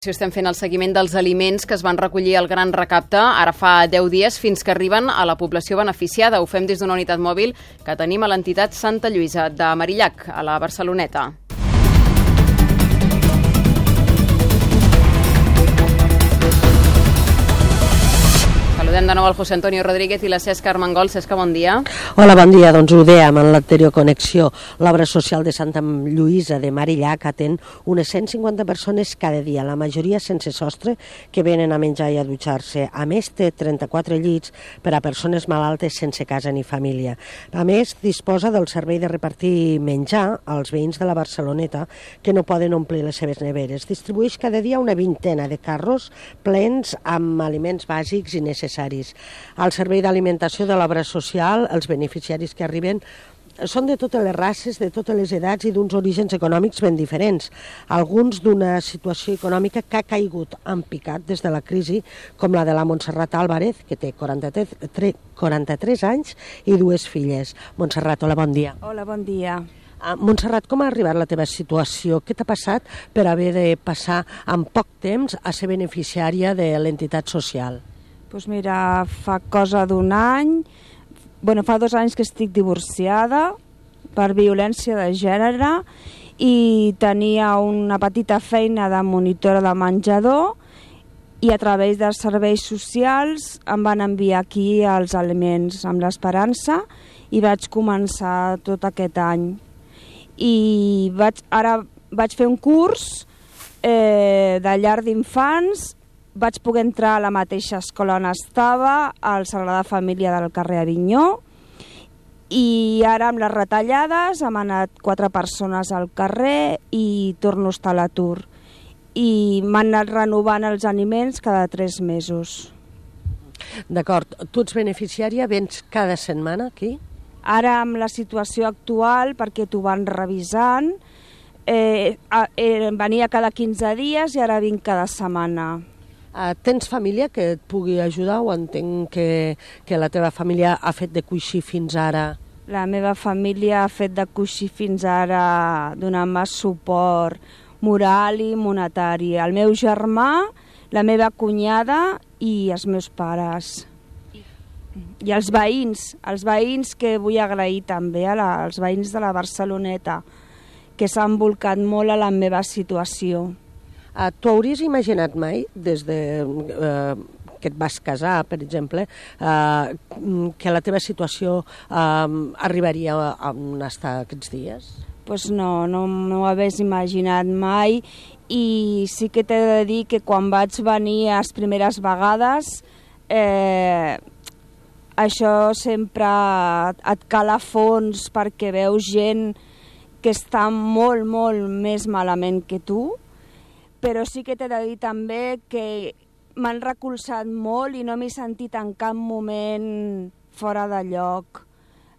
Si estem fent el seguiment dels aliments que es van recollir al Gran Recapte ara fa 10 dies fins que arriben a la població beneficiada. Ho fem des d'una unitat mòbil que tenim a l'entitat Santa Lluïsa de Marillac, a la Barceloneta. Saludem de nou el José Antonio Rodríguez i la Cesca Armengol. Cesca, bon dia. Hola, bon dia. Doncs ho dèiem en l'anterior connexió. L'obra social de Santa Lluïsa de Marillac atén unes 150 persones cada dia, la majoria sense sostre, que venen a menjar i a dutxar-se. A més, té 34 llits per a persones malaltes sense casa ni família. A més, disposa del servei de repartir menjar als veïns de la Barceloneta que no poden omplir les seves neveres. Distribueix cada dia una vintena de carros plens amb aliments bàsics i necessaris necessaris. Al servei d'alimentació de l'obra social, els beneficiaris que arriben són de totes les races, de totes les edats i d'uns orígens econòmics ben diferents. Alguns d'una situació econòmica que ha caigut en picat des de la crisi, com la de la Montserrat Álvarez, que té 43, 43 anys i dues filles. Montserrat, hola, bon dia. Hola, bon dia. Uh, Montserrat, com ha arribat la teva situació? Què t'ha passat per haver de passar en poc temps a ser beneficiària de l'entitat social? Pues mira, fa cosa d'un any, bueno, fa dos anys que estic divorciada per violència de gènere i tenia una petita feina de monitora de menjador i a través dels serveis socials em van enviar aquí els aliments amb l'esperança i vaig començar tot aquest any. I vaig, ara vaig fer un curs eh, de llar d'infants vaig poder entrar a la mateixa escola on estava, al Sagrada Família del carrer Avinyó, i ara amb les retallades hem anat quatre persones al carrer i torno a estar a l'atur. I m'han anat renovant els aliments cada tres mesos. D'acord. Tu ets beneficiària, vens cada setmana aquí? Ara amb la situació actual, perquè t'ho van revisant, eh, eh, venia cada 15 dies i ara vinc cada setmana. Uh, tens família que et pugui ajudar o entenc que, que la teva família ha fet de coixí fins ara? La meva família ha fet de coixí fins ara donant-me suport moral i monetari. El meu germà, la meva cunyada i els meus pares. I els veïns, els veïns que vull agrair també, a la, als veïns de la Barceloneta, que s'han volcat molt a la meva situació. Uh, tu hauries imaginat mai, des de uh, que et vas casar, per exemple, uh, que la teva situació uh, arribaria a on està aquests dies? Pues no, no m'ho hagués imaginat mai i sí que t'he de dir que quan vaig venir les primeres vegades eh, això sempre et cala fons perquè veus gent que està molt, molt més malament que tu però sí que t'he de dir també que m'han recolzat molt i no m'he sentit en cap moment fora de lloc,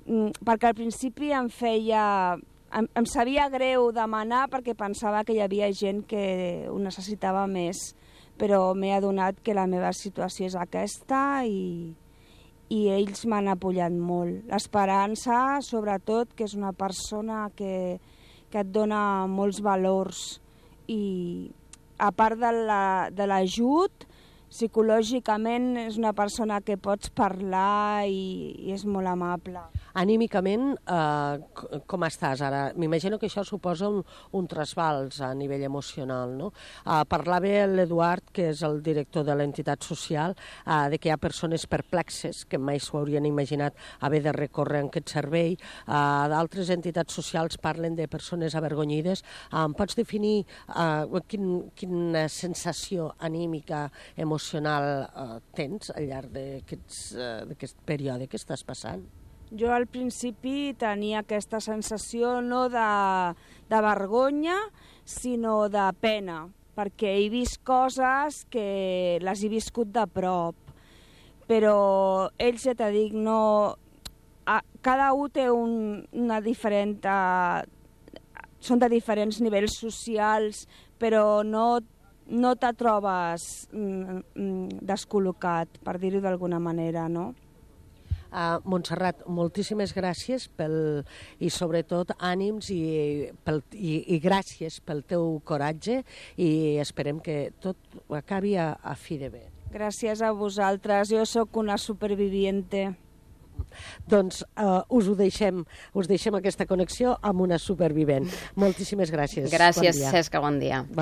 mm, perquè al principi em feia... Em, em sabia greu demanar perquè pensava que hi havia gent que ho necessitava més, però m'he adonat que la meva situació és aquesta i, i ells m'han apoyat molt. L'esperança, sobretot, que és una persona que, que et dona molts valors i, a part de l'ajut, la, psicològicament és una persona que pots parlar i, i és molt amable. Anímicament, eh, com estàs ara? M'imagino que això suposa un, un trasbals a nivell emocional, no? Eh, parlava l'Eduard, que és el director de l'entitat social, eh, de que hi ha persones perplexes que mai s'ho haurien imaginat haver de recórrer en aquest servei. Eh, D'altres entitats socials parlen de persones avergonyides. Eh, em pots definir eh, quin, quina sensació anímica, emocional eh, tens al llarg d'aquest eh, període que estàs passant? Jo al principi tenia aquesta sensació no de, de vergonya, sinó de pena, perquè he vist coses que les he viscut de prop. Però ells, ja t'he dit, no... A, cada un té un, una diferent... Uh, són de diferents nivells socials, però no, no te trobes mm, mm, descol·locat, per dir-ho d'alguna manera, no? Uh, Montserrat, moltíssimes gràcies pel, i sobretot ànims i, pel, i, i gràcies pel teu coratge i esperem que tot acabi a, a fi de bé. Gràcies a vosaltres, jo sóc una superviviente. Doncs uh, us ho deixem, us deixem aquesta connexió amb una supervivent. Moltíssimes gràcies. Gràcies, bon dia. Cesca, bon dia.